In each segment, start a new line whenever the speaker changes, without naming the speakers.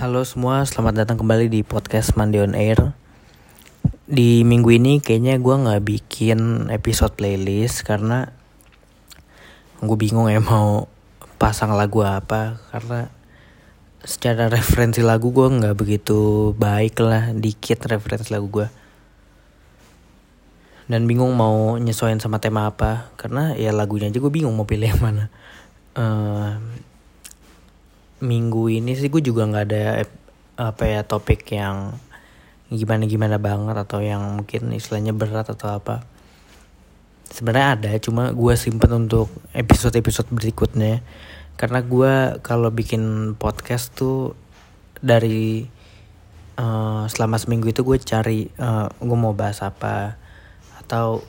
Halo semua, selamat datang kembali di podcast Mandi on Air. Di minggu ini kayaknya gue nggak bikin episode playlist karena gue bingung ya mau pasang lagu apa karena secara referensi lagu gue nggak begitu baik lah, dikit referensi lagu gue. Dan bingung mau nyesuaiin sama tema apa karena ya lagunya aja gue bingung mau pilih yang mana. Uh, minggu ini sih gue juga nggak ada apa ya topik yang gimana gimana banget atau yang mungkin istilahnya berat atau apa. Sebenarnya ada cuma gue simpen untuk episode episode berikutnya. Karena gue kalau bikin podcast tuh dari uh, selama seminggu itu gue cari uh, gue mau bahas apa. Atau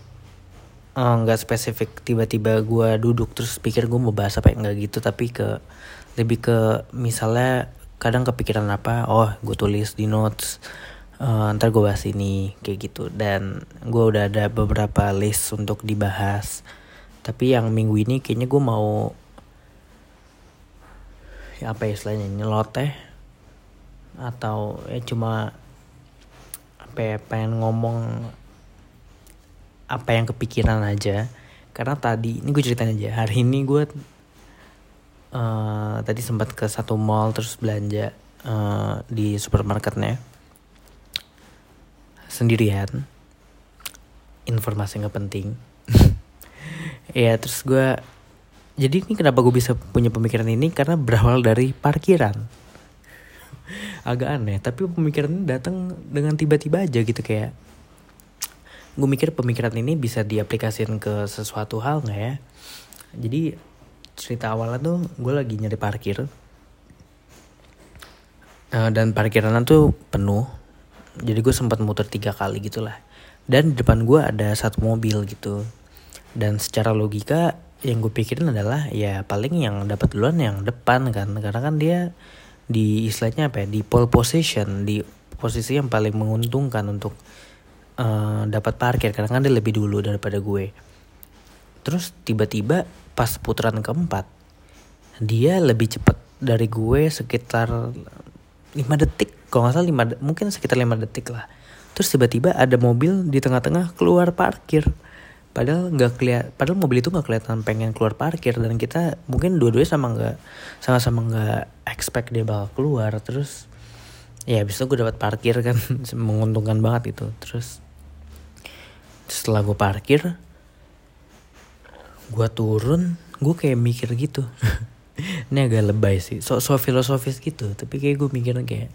nggak uh, spesifik tiba-tiba gue duduk terus pikir gue mau bahas apa nggak gitu. Tapi ke lebih ke misalnya kadang kepikiran apa oh gue tulis di notes uh, ntar gue bahas ini kayak gitu. Dan gue udah ada beberapa list untuk dibahas. Tapi yang minggu ini kayaknya gue mau ya apa ya istilahnya nyeloteh atau ya cuma apa ya pengen ngomong apa yang kepikiran aja. Karena tadi ini gue ceritain aja hari ini gue uh, tadi sempat ke satu mall terus belanja uh, di supermarketnya. Sendirian. Informasi nggak penting. Ya terus gue jadi ini kenapa gue bisa punya pemikiran ini? Karena berawal dari parkiran. Agak aneh tapi pemikiran ini datang dengan tiba-tiba aja gitu kayak gue mikir pemikiran ini bisa diaplikasikan ke sesuatu hal nggak ya? Jadi cerita awalnya tuh gue lagi nyari parkir. Uh, dan parkiran tuh penuh. Jadi gue sempat muter tiga kali gitulah. Dan di depan gue ada satu mobil gitu. Dan secara logika yang gue pikirin adalah ya paling yang dapat duluan yang depan kan. Karena kan dia di istilahnya apa ya? Di pole position di posisi yang paling menguntungkan untuk uh, dapat parkir. Karena kan dia lebih dulu daripada gue. Terus tiba-tiba pas putaran keempat dia lebih cepat dari gue sekitar 5 detik. Kalau nggak salah 5 mungkin sekitar 5 detik lah. Terus tiba-tiba ada mobil di tengah-tengah keluar parkir. Padahal nggak keliat padahal mobil itu nggak kelihatan pengen keluar parkir. Dan kita mungkin dua-duanya sama nggak sama-sama nggak expect dia bakal keluar. Terus ya abis itu gue dapat parkir kan. Menguntungkan banget itu. Terus setelah gue parkir gue turun gue kayak mikir gitu. Ini agak lebay sih so so filosofis gitu. Tapi kayak gue mikir kayak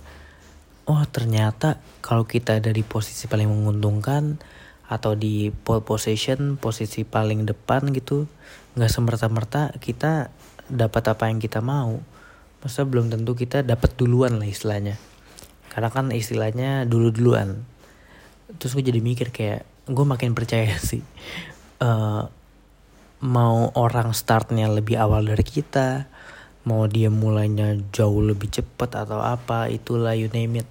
oh ternyata kalau kita ada di posisi paling menguntungkan atau di pole position posisi paling depan gitu nggak semerta-merta kita dapat apa yang kita mau. Masa belum tentu kita dapat duluan lah istilahnya. Karena kan istilahnya dulu duluan terus gue jadi mikir kayak gue makin percaya sih uh, mau orang startnya lebih awal dari kita mau dia mulainya jauh lebih cepat atau apa itulah you name it.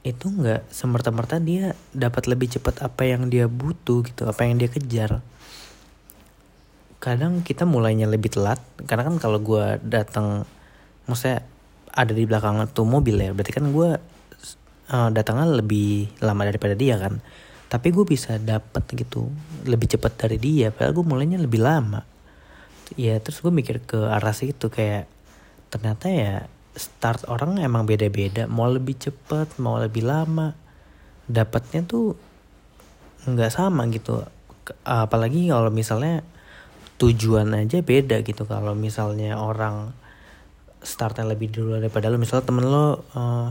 Itu nggak semerta-merta dia dapat lebih cepat apa yang dia butuh gitu apa yang dia kejar. Kadang kita mulainya lebih telat karena kan kalau gue datang maksudnya ada di belakang tuh mobil ya berarti kan gue uh, datangnya lebih lama daripada dia kan tapi gue bisa dapat gitu lebih cepat dari dia padahal gue mulainya lebih lama. Ya terus gue mikir ke arah situ kayak ternyata ya start orang emang beda-beda. Mau lebih cepat mau lebih lama dapatnya tuh nggak sama gitu. Apalagi kalau misalnya tujuan aja beda gitu. Kalau misalnya orang startnya lebih dulu daripada lo misalnya temen lo uh,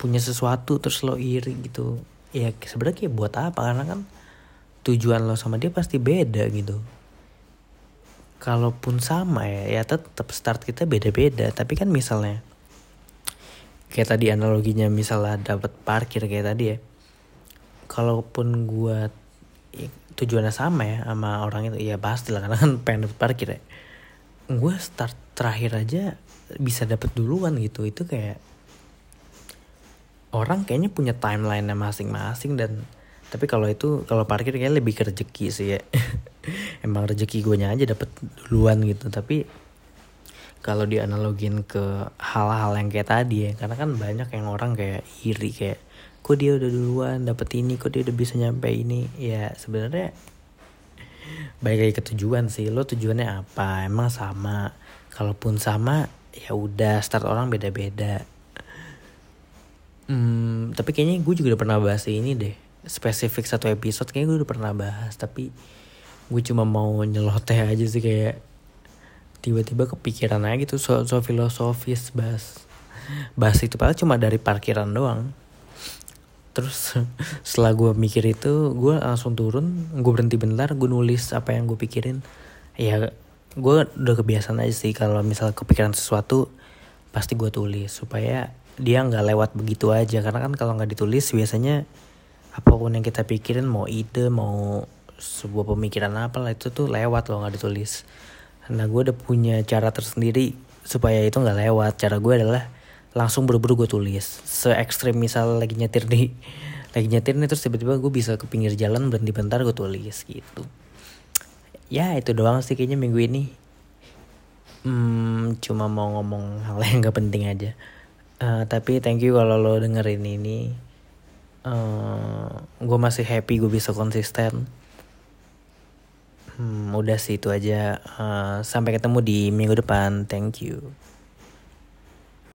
punya sesuatu terus lo iri gitu ya sebenarnya kayak buat apa? Karena kan tujuan lo sama dia pasti beda gitu. Kalaupun sama ya ya tetap start kita beda-beda. Tapi kan misalnya kayak tadi analoginya misalnya dapat parkir kayak tadi ya. Kalaupun gue ya, tujuannya sama ya sama orang itu ya pasti lah karena kan pengen dapat parkir ya. Gue start terakhir aja bisa dapat duluan gitu. Itu kayak orang kayaknya punya timeline masing-masing dan tapi kalau itu kalau parkir kayaknya lebih rezeki sih ya. Emang rezeki gue aja dapet duluan gitu. Tapi kalau dianalogin ke hal-hal yang kayak tadi ya karena kan banyak yang orang kayak iri kayak kok dia udah duluan dapet ini kok dia udah bisa nyampe ini? Ya sebenarnya baik lagi ke tujuan sih. Lo tujuannya apa? Emang sama? Kalaupun sama ya udah start orang beda-beda tapi kayaknya gue juga udah pernah bahas ini deh. Spesifik satu episode kayaknya gue udah pernah bahas tapi gue cuma mau nyeloteh aja sih kayak tiba-tiba kepikiran aja gitu. Soal soal filosofis bahas bahas itu. Padahal cuma dari parkiran doang. Terus setelah gue mikir itu gue langsung turun gue berhenti bentar gue nulis apa yang gue pikirin. Ya gue udah kebiasaan aja sih kalau misal kepikiran sesuatu pasti gue tulis supaya dia nggak lewat begitu aja karena kan kalau nggak ditulis biasanya apa pun yang kita pikirin mau ide mau sebuah pemikiran apa lah itu tuh lewat loh nggak ditulis Nah gue udah punya cara tersendiri supaya itu nggak lewat. Cara gue adalah langsung buru-buru gue tulis. Se ekstrim misal lagi nyetir nih, lagi nyetir nih terus tiba-tiba gue bisa ke pinggir jalan berhenti bentar gue tulis gitu. Ya itu doang sih kayaknya minggu ini. Hmm, cuma mau ngomong hal yang gak penting aja. Uh, tapi thank you kalau lo dengerin ini. Uh, gue masih happy gue bisa konsisten. Hmm, udah sih itu aja. Uh, sampai ketemu di minggu depan. Thank you.